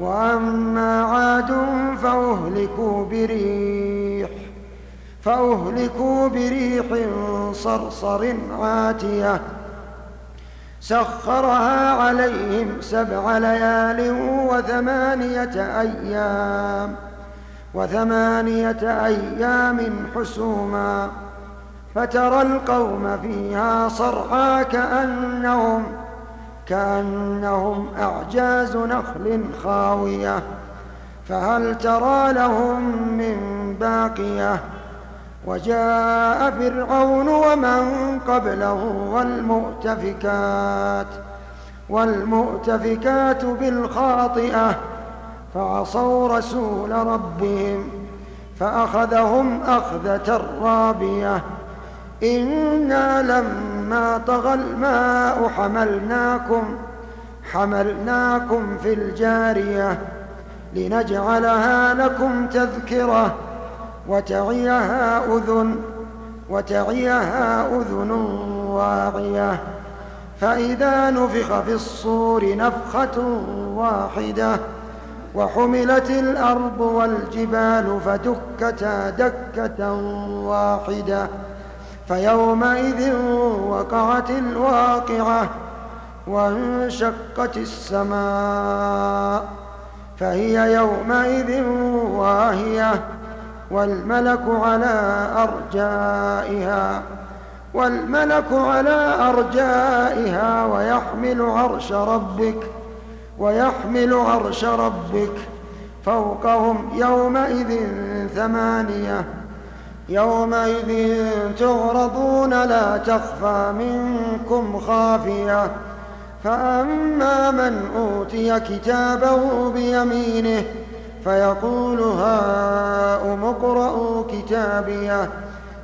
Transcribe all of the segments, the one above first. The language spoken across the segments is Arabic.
وأما عاد فأهلكوا بريح فأهلكوا بريح صرصر عاتية سخرها عليهم سبع ليال وثمانية أيام وثمانية أيام حسوما فترى القوم فيها صرعى كأنهم كأنهم أعجاز نخل خاوية فهل ترى لهم من باقية؟ وجاء فرعون ومن قبله والمؤتفكات والمؤتفكات بالخاطئة فعصوا رسول ربهم فأخذهم أخذة رابية. إنا لما طغى الماء حملناكم حملناكم في الجارية لنجعلها لكم تذكرة وتعيها أذن وتعيها أذن واعية. فإذا نفخ في الصور نفخة واحدة وحملت الأرض والجبال فدكتا دكة واحدة. فيومئذ وقعت الواقعة وانشقت السماء فهي يومئذ واهية والملك على أرجائها والملك على أرجائها ويحمل عرش ربك ويحمل عرش ربك فوقهم يومئذ ثمانية. يومئذ تعرضون لا تخفى منكم خافية. فأما من أوتي كتابه بيمينه فيقول هاؤم اقرءوا كتابيه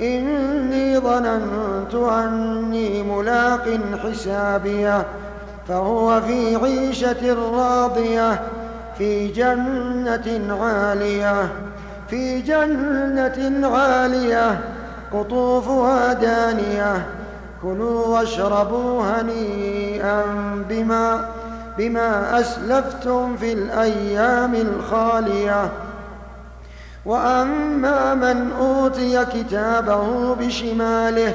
إني ظننت أني ملاق حسابيه فهو في عيشة راضية في جنة عالية. في جنة عالية قطوفها دانية. كلوا واشربوا هنيئا بما بما أسلفتم في الأيام الخالية. وأما من أوتي كتابه بشماله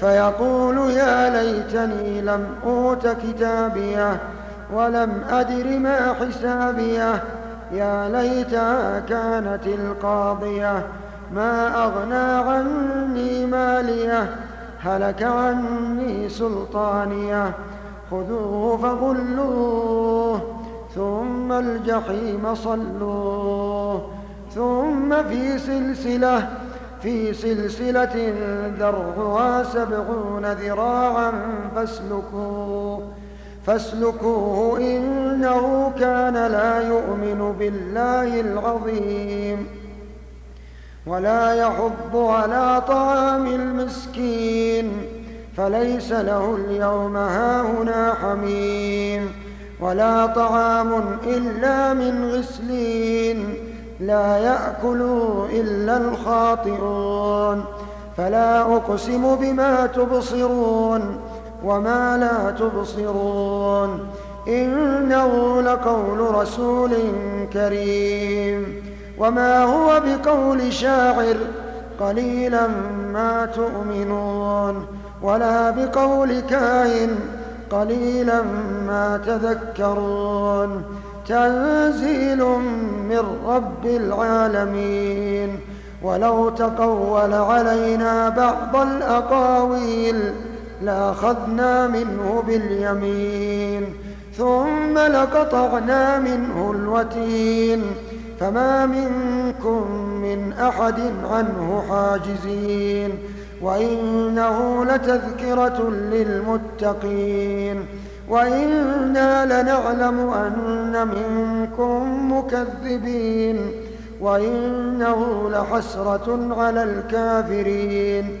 فيقول يا ليتني لم أوت كتابيه ولم أدر ما حسابيه. يا ليتها كانت القاضية ما أغنى عني مالية هلك عني سلطانية خذوه فغلوه ثم الجحيم صلوه ثم في سلسلة في سلسلة ذرعها سبعون ذراعا فاسلكوه. فاسلكوه إنه كان لا يؤمن بالله العظيم ولا يحض على طعام المسكين فليس له اليوم هاهنا حميم ولا طعام إلا من غسلين لا يأكل إلا الخاطئون فلا أقسم بما تبصرون وما لا تبصرون إنه لقول رسول كريم وما هو بقول شاعر قليلا ما تؤمنون ولا بقول كاهن قليلا ما تذكرون تنزيل من رب العالمين ولو تقول علينا بعض الأقاويل لأخذنا منه باليمين ثم لقطعنا منه الوتين فما منكم من أحد عنه حاجزين وإنه لتذكرة للمتقين وإنا لنعلم أن منكم مكذبين وإنه لحسرة على الكافرين.